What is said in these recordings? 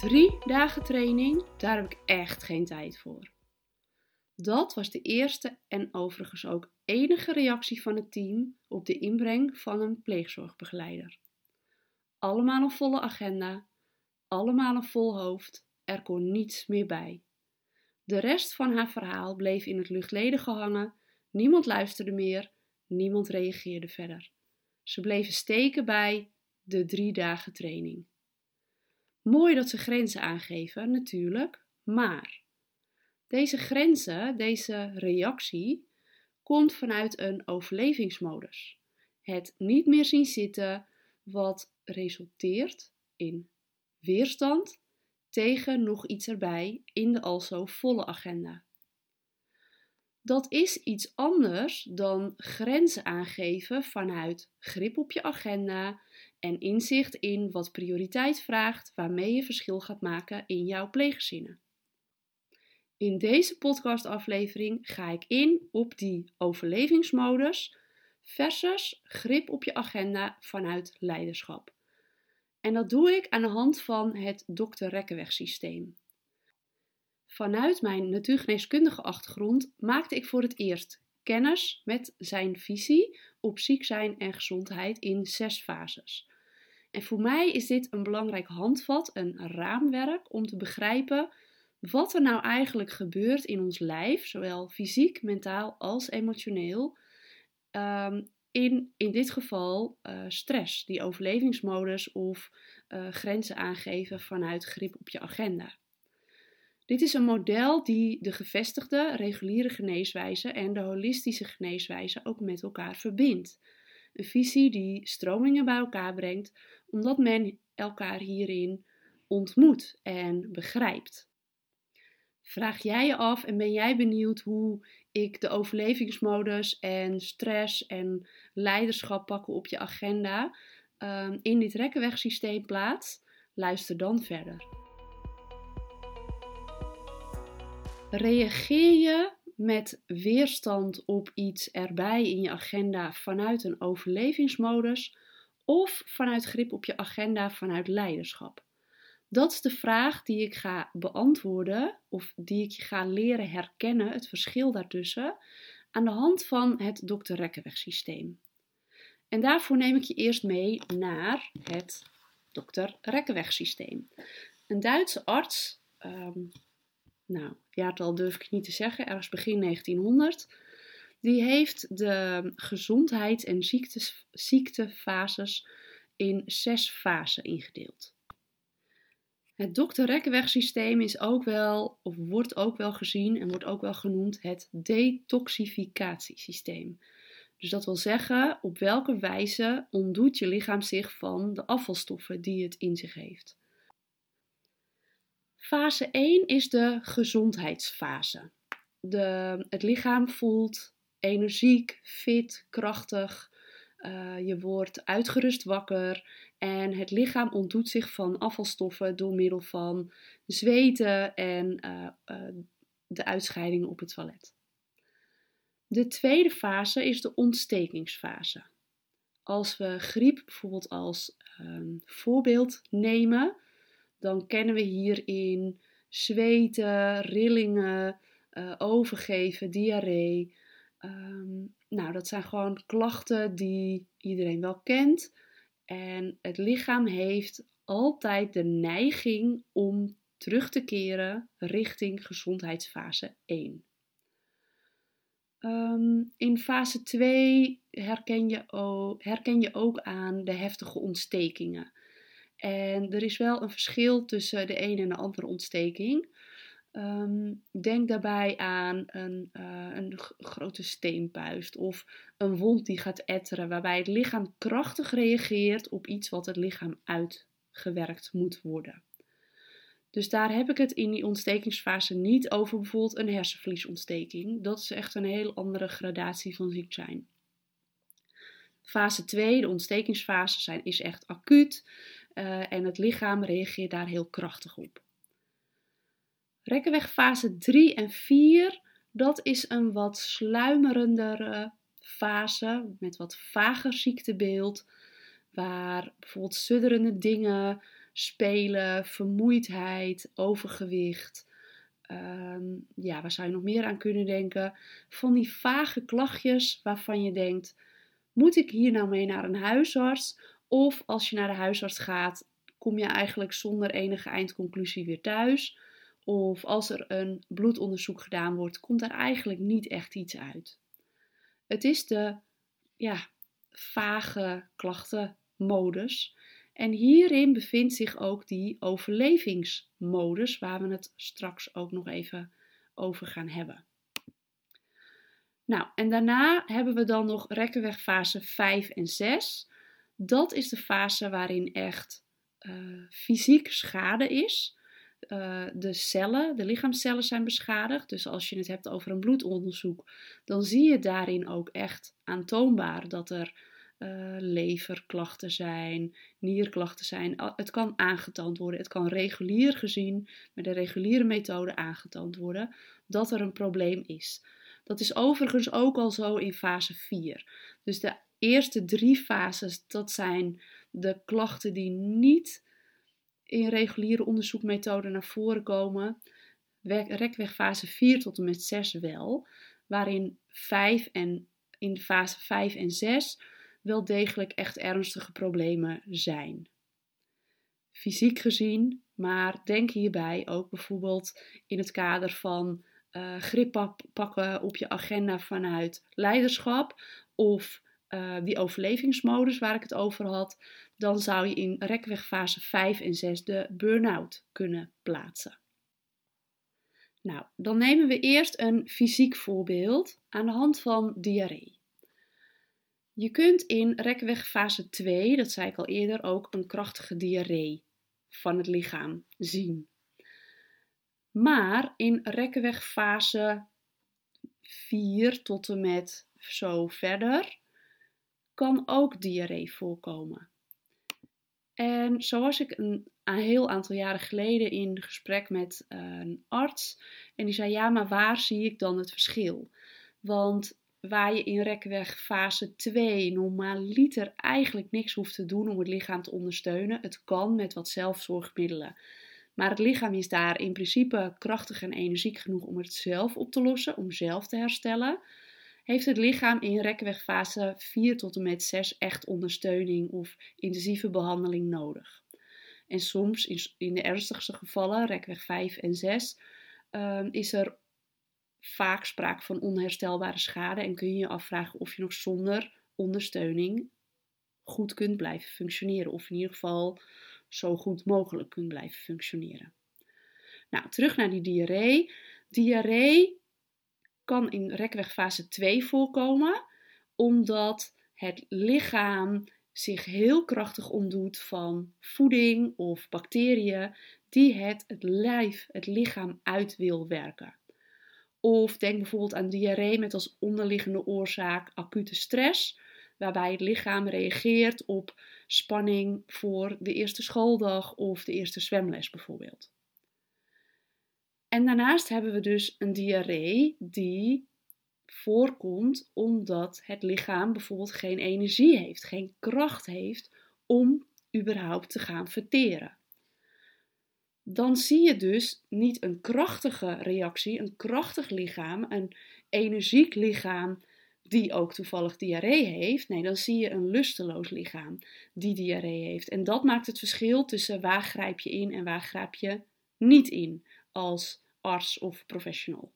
Drie dagen training, daar heb ik echt geen tijd voor. Dat was de eerste en overigens ook enige reactie van het team op de inbreng van een pleegzorgbegeleider. Allemaal een volle agenda, allemaal een vol hoofd, er kon niets meer bij. De rest van haar verhaal bleef in het luchtledige hangen, niemand luisterde meer, niemand reageerde verder. Ze bleven steken bij de drie dagen training. Mooi dat ze grenzen aangeven, natuurlijk, maar deze grenzen, deze reactie, komt vanuit een overlevingsmodus. Het niet meer zien zitten, wat resulteert in weerstand tegen nog iets erbij in de al zo volle agenda. Dat is iets anders dan grenzen aangeven vanuit grip op je agenda en inzicht in wat prioriteit vraagt waarmee je verschil gaat maken in jouw pleeggezinnen. In deze podcastaflevering ga ik in op die overlevingsmodus versus grip op je agenda vanuit leiderschap. En dat doe ik aan de hand van het Dr. Rekkenweg systeem. Vanuit mijn natuurgeneeskundige achtergrond maakte ik voor het eerst kennis met zijn visie op ziek zijn en gezondheid in zes fases. En voor mij is dit een belangrijk handvat, een raamwerk om te begrijpen wat er nou eigenlijk gebeurt in ons lijf, zowel fysiek, mentaal als emotioneel. Um, in, in dit geval uh, stress, die overlevingsmodus of uh, grenzen aangeven vanuit grip op je agenda. Dit is een model die de gevestigde reguliere geneeswijze en de holistische geneeswijze ook met elkaar verbindt. Een visie die stromingen bij elkaar brengt, omdat men elkaar hierin ontmoet en begrijpt. Vraag jij je af en ben jij benieuwd hoe ik de overlevingsmodus en stress en leiderschap pakken op je agenda um, in dit rekkenwegsysteem plaats? Luister dan verder. Reageer je met weerstand op iets erbij in je agenda vanuit een overlevingsmodus of vanuit grip op je agenda vanuit leiderschap? Dat is de vraag die ik ga beantwoorden of die ik je ga leren herkennen, het verschil daartussen, aan de hand van het Dr. Rekkenweg systeem. En daarvoor neem ik je eerst mee naar het Dr. Rekkenweg systeem. Een Duitse arts, um, nou, jaartal durf ik niet te zeggen, ergens begin 1900, die heeft de gezondheids- en ziektes, ziektefases in zes fasen ingedeeld. Het dokter-Rekkenweg-systeem is ook wel, of wordt ook wel gezien en wordt ook wel genoemd het detoxificatiesysteem. Dus dat wil zeggen, op welke wijze ontdoet je lichaam zich van de afvalstoffen die het in zich heeft. Fase 1 is de gezondheidsfase. De, het lichaam voelt energiek, fit, krachtig. Uh, je wordt uitgerust wakker en het lichaam ontdoet zich van afvalstoffen door middel van zweten en uh, uh, de uitscheidingen op het toilet. De tweede fase is de ontstekingsfase. Als we griep bijvoorbeeld als um, voorbeeld nemen, dan kennen we hierin zweten, rillingen, uh, overgeven, diarree. Um, nou, dat zijn gewoon klachten die iedereen wel kent. En het lichaam heeft altijd de neiging om terug te keren richting gezondheidsfase 1. Um, ehm, in fase 2 herken je, herken je ook aan de heftige ontstekingen. En er is wel een verschil tussen de ene en de andere ontsteking. Um, denk daarbij aan een, uh, een grote steenpuist of een wond die gaat etteren, waarbij het lichaam krachtig reageert op iets wat het lichaam uitgewerkt moet worden. Dus daar heb ik het in die ontstekingsfase niet over bijvoorbeeld een hersenvliesontsteking. Dat is echt een heel andere gradatie van ziek zijn. Fase 2, de ontstekingsfase, zijn, is echt acuut uh, en het lichaam reageert daar heel krachtig op. Rekkenweg fase 3 en 4, dat is een wat sluimerendere fase met wat vager ziektebeeld, waar bijvoorbeeld sudderende dingen spelen, vermoeidheid, overgewicht. Ehm, ja, waar zou je nog meer aan kunnen denken? Van die vage klachtjes waarvan je denkt: moet ik hier nou mee naar een huisarts? Of als je naar de huisarts gaat, kom je eigenlijk zonder enige eindconclusie weer thuis. Of als er een bloedonderzoek gedaan wordt, komt er eigenlijk niet echt iets uit. Het is de ja, vage klachtenmodus. En hierin bevindt zich ook die overlevingsmodus, waar we het straks ook nog even over gaan hebben. Nou, en daarna hebben we dan nog rekkenweg fase 5 en 6. Dat is de fase waarin echt uh, fysiek schade is. Uh, de cellen, de lichaamscellen zijn beschadigd. Dus als je het hebt over een bloedonderzoek, dan zie je daarin ook echt aantoonbaar dat er uh, leverklachten zijn, nierklachten zijn. Het kan aangetoond worden, het kan regulier gezien met de reguliere methode aangetoond worden dat er een probleem is. Dat is overigens ook al zo in fase 4. Dus de eerste drie fases, dat zijn de klachten die niet in reguliere onderzoekmethoden naar voren komen. Rekweg fase 4 tot en met 6 wel, waarin 5 en in fase 5 en 6 wel degelijk echt ernstige problemen zijn. Fysiek gezien, maar denk hierbij ook bijvoorbeeld in het kader van uh, grip pakken op je agenda vanuit leiderschap of uh, die overlevingsmodus waar ik het over had, dan zou je in rekweg fase 5 en 6 de burn-out kunnen plaatsen. Nou, dan nemen we eerst een fysiek voorbeeld aan de hand van diarree. Je kunt in rekweg fase 2, dat zei ik al eerder, ook een krachtige diarree van het lichaam zien. Maar in rekkenweg fase 4 tot en met zo verder kan ook diarree voorkomen. En zoals ik een, heel aantal jaren geleden in gesprek met een arts en die zei ja, maar waar zie ik dan het verschil? Want waar je in rekweg fase 2 normaliter eigenlijk niks hoeft te doen om het lichaam te ondersteunen. Het kan met wat zelfzorgmiddelen. Maar het lichaam is daar in principe krachtig en energiek genoeg om het zelf op te lossen, om zelf te herstellen. Heeft het lichaam in rekweg fase 4 tot en met 6 echt ondersteuning of intensieve behandeling nodig? En soms, in de ernstigste gevallen, rekweg 5 en 6, ehm, is er vaak sprake van onherstelbare schade en kun je je afvragen of je nog zonder ondersteuning goed kunt blijven functioneren. Of in ieder geval zo goed mogelijk kunt blijven functioneren. Nou, terug naar die diarree. Diarree kan in rekweg fase 2 voorkomen, omdat het lichaam zich heel krachtig ontdoet van voeding of bacteriën die het, het lijf, het lichaam uit wil werken. Of denk bijvoorbeeld aan diarree met als onderliggende oorzaak acute stress, waarbij het lichaam reageert op spanning voor de eerste schooldag of de eerste zwemles bijvoorbeeld. En daarnaast hebben we dus een diarree die voorkomt omdat het lichaam bijvoorbeeld geen energie heeft, geen kracht heeft om überhaupt te gaan verteren dan zie je dus niet een krachtige reactie, een krachtig lichaam, een energiek lichaam die ook toevallig diarree heeft. Nee, dan zie je een lusteloos lichaam die diarree heeft. En dat maakt het verschil tussen waar grijp je in en waar grijp je niet in als arts of professional.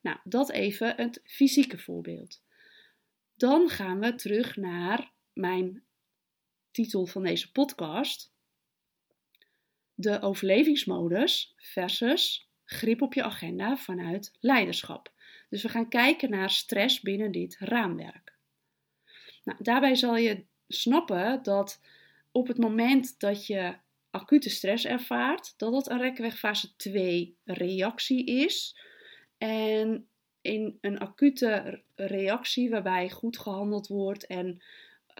Nou, dat even het fysieke voorbeeld. Dan gaan we terug naar mijn titel van deze podcast de overlevingsmodus versus grip op je agenda vanuit leiderschap. Dus we gaan kijken naar stress binnen dit raamwerk. Nou, daarbij zal je snappen dat op het moment dat je acute stress ervaart, dat dat een rekweg fase 2 reactie is. En in een acute reactie waarbij goed gehandeld wordt en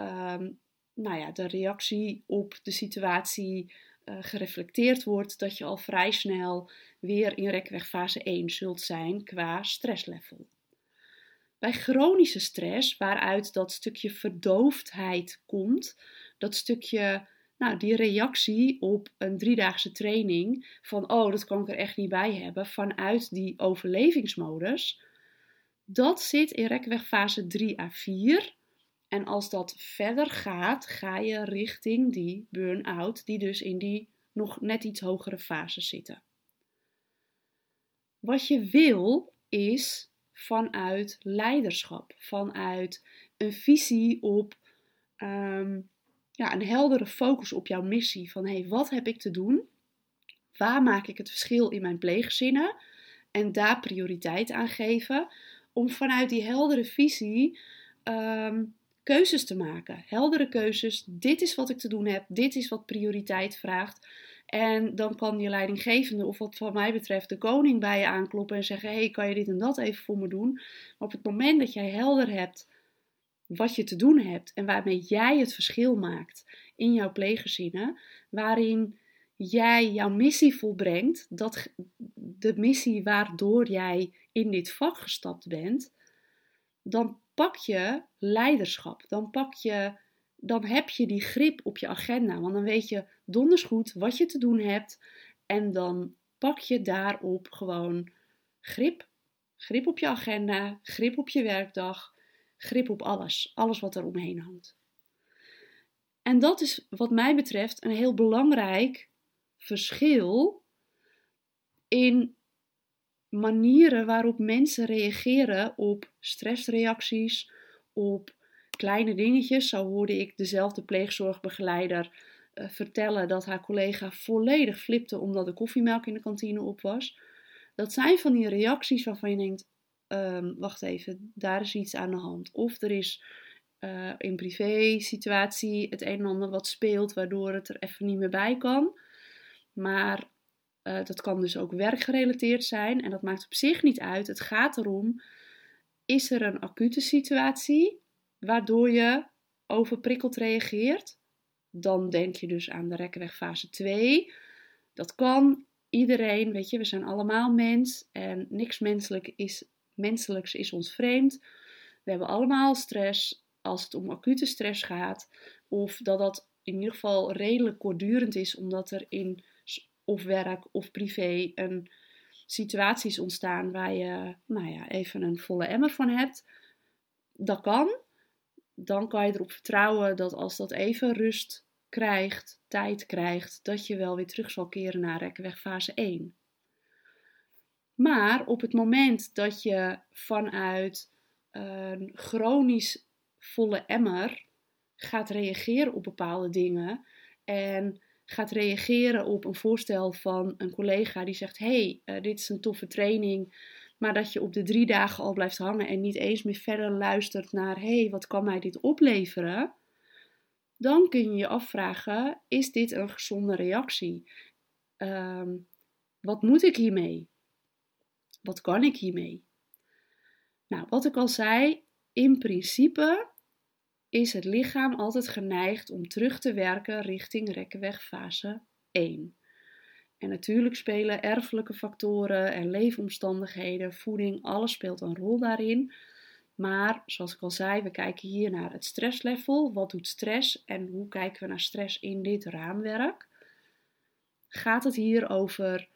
um, nou ja, de reactie op de situatie uh, gereflecteerd wordt, dat je al vrij snel weer in rekweg fase 1 zult zijn qua stresslevel. Bij chronische stress, waaruit dat stukje verdoofdheid komt, dat stukje Nou, die reactie op een driedaagse training van oh, dat kan ik er echt niet bij hebben, vanuit die overlevingsmodus, dat zit in rekweg fase 3 à 4. En als dat verder gaat, ga je richting die burn-out, die dus in die nog net iets hogere fases zitten. Wat je wil is vanuit leiderschap, vanuit een visie op ehm, ja, een heldere focus op jouw missie. Van hé, hey, wat heb ik te doen? Waar maak ik het verschil in mijn pleeggezinnen? En daar prioriteit aan geven. Om vanuit die heldere visie ehm, keuzes te maken. Heldere keuzes. Dit is wat ik te doen heb. Dit is wat prioriteit vraagt. En dan kan je leidinggevende, of wat van mij betreft de koning, bij je aankloppen en zeggen: hey, kan je dit en dat even voor me doen? Maar op het moment dat jij helder hebt wat je te doen hebt en waarmee jij het verschil maakt in jouw pleeggezinnen, waarin jij jouw missie volbrengt, dat, de missie waardoor jij in dit vak gestapt bent, dan pak je leiderschap. Dan pak je, dan heb je die grip op je agenda. Want dan weet je donders goed wat je te doen hebt. En dan pak je daarop gewoon grip. Grip op je agenda, grip op je werkdag, grip op alles. Alles wat er omheen hangt. En dat is wat mij betreft een heel belangrijk verschil in manieren waarop mensen reageren op stressreacties, op kleine dingetjes. Zo hoorde ik dezelfde pleegzorgbegeleider uh, vertellen dat haar collega volledig flipte omdat de koffiemelk in de kantine op was. Dat zijn van die reacties waarvan je denkt: um, wacht even, daar is iets aan de hand. Of er is uh, in privé situatie het een en ander wat speelt, waardoor het er even niet meer bij kan. Maar uh, dat kan dus ook werkgerelateerd zijn en dat maakt op zich niet uit. Het gaat erom, is er een acute situatie waardoor je overprikkeld reageert? Dan denk je dus aan de rekkenweg fase 2. Dat kan iedereen, weet je, we zijn allemaal mens en niks menselijk is, menselijks is ons vreemd. We hebben allemaal stress als het om acute stress gaat, of dat dat in ieder geval redelijk kortdurend is, omdat er in of werk of privé een situaties ontstaan waar je nou ja, even een volle emmer van hebt. Dat kan. Dan kan je erop vertrouwen dat als dat even rust krijgt, tijd krijgt, dat je wel weer terug zal keren naar rekweg fase 1. Maar op het moment dat je vanuit een chronisch volle emmer gaat reageren op bepaalde dingen en gaat reageren op een voorstel van een collega die zegt: hey, uh, dit is een toffe training. Maar dat je op de drie dagen al blijft hangen en niet eens meer verder luistert naar: hey, wat kan mij dit opleveren? Dan kun je je afvragen: is dit een gezonde reactie? Um, wat moet ik hiermee? Wat kan ik hiermee? Nou, wat ik al zei, in principe is het lichaam altijd geneigd om terug te werken richting rekkenweg fase 1. En natuurlijk spelen erfelijke factoren en leefomstandigheden, voeding, alles speelt een rol daarin. Maar zoals ik al zei, we kijken hier naar het stresslevel. Wat doet stress en hoe kijken we naar stress in dit raamwerk? Gaat het hier over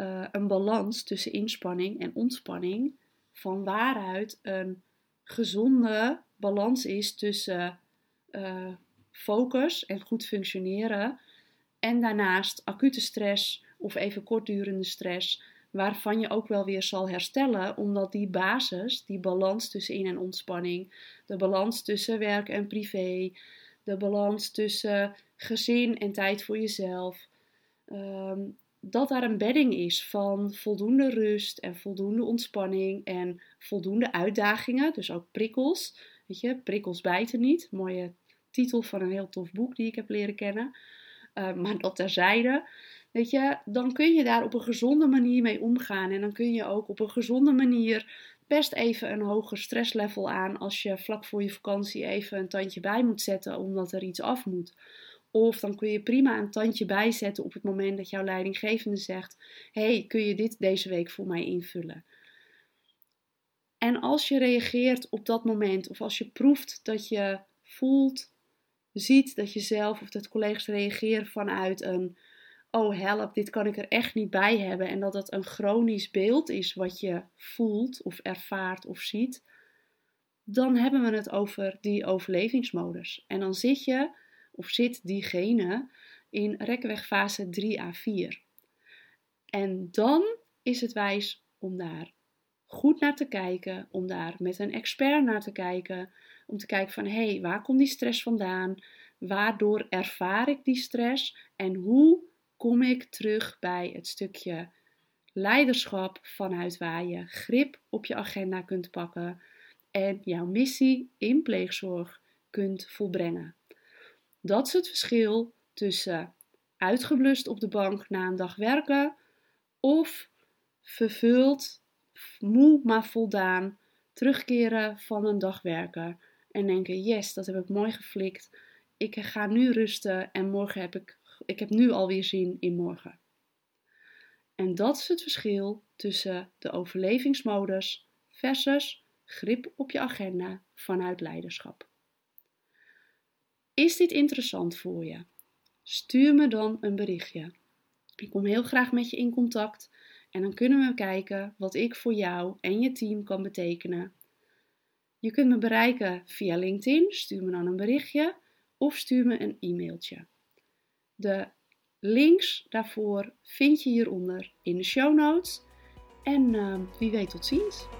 uh, een balans tussen inspanning en ontspanning? Van waaruit een gezonde balans is tussen uh, focus en goed functioneren en daarnaast acute stress of even kortdurende stress, waarvan je ook wel weer zal herstellen, omdat die basis, die balans tussen in- en ontspanning, de balans tussen werk en privé, de balans tussen gezin en tijd voor jezelf, um, dat daar een bedding is van voldoende rust en voldoende ontspanning en voldoende uitdagingen, dus ook prikkels. Weet je, prikkels bijten niet. Mooie titel van een heel tof boek die ik heb leren kennen. Uh, maar dat terzijde. Weet je, dan kun je daar op een gezonde manier mee omgaan. En dan kun je ook op een gezonde manier best even een hoger stresslevel aan als je vlak voor je vakantie even een tandje bij moet zetten omdat er iets af moet. Of dan kun je prima een tandje bijzetten op het moment dat jouw leidinggevende zegt: hey, kun je dit deze week voor mij invullen? En als je reageert op dat moment, of als je proeft dat je voelt ziet dat je zelf of dat collega's reageren vanuit een oh help, dit kan ik er echt niet bij hebben en dat dat een chronisch beeld is wat je voelt of ervaart of ziet, dan hebben we het over die overlevingsmodus. En dan zit je of zit diegene in rekwegfase 3 à 4. En dan is het wijs om daar goed naar te kijken, om daar met een expert naar te kijken, om te kijken van hé, hey, waar komt die stress vandaan? Waardoor ervaar ik die stress en hoe kom ik terug bij het stukje leiderschap vanuit waar je grip op je agenda kunt pakken en jouw missie in pleegzorg kunt volbrengen. Dat is het verschil tussen uitgeblust op de bank na een dag werken of vervuld, moe maar voldaan, terugkeren van een dag werken en denken: yes, dat heb ik mooi geflikt. Ik ga nu rusten en morgen heb ik, ik heb nu alweer zin in morgen. En dat is het verschil tussen de overlevingsmodus versus grip op je agenda vanuit leiderschap. Is dit interessant voor je? Stuur me dan een berichtje. Ik kom heel graag met je in contact en dan kunnen we kijken wat ik voor jou en je team kan betekenen. Je kunt me bereiken via LinkedIn, stuur me dan een berichtje of stuur me een e-mailtje. De links daarvoor vind je hieronder in de show notes. En uh, wie weet tot ziens.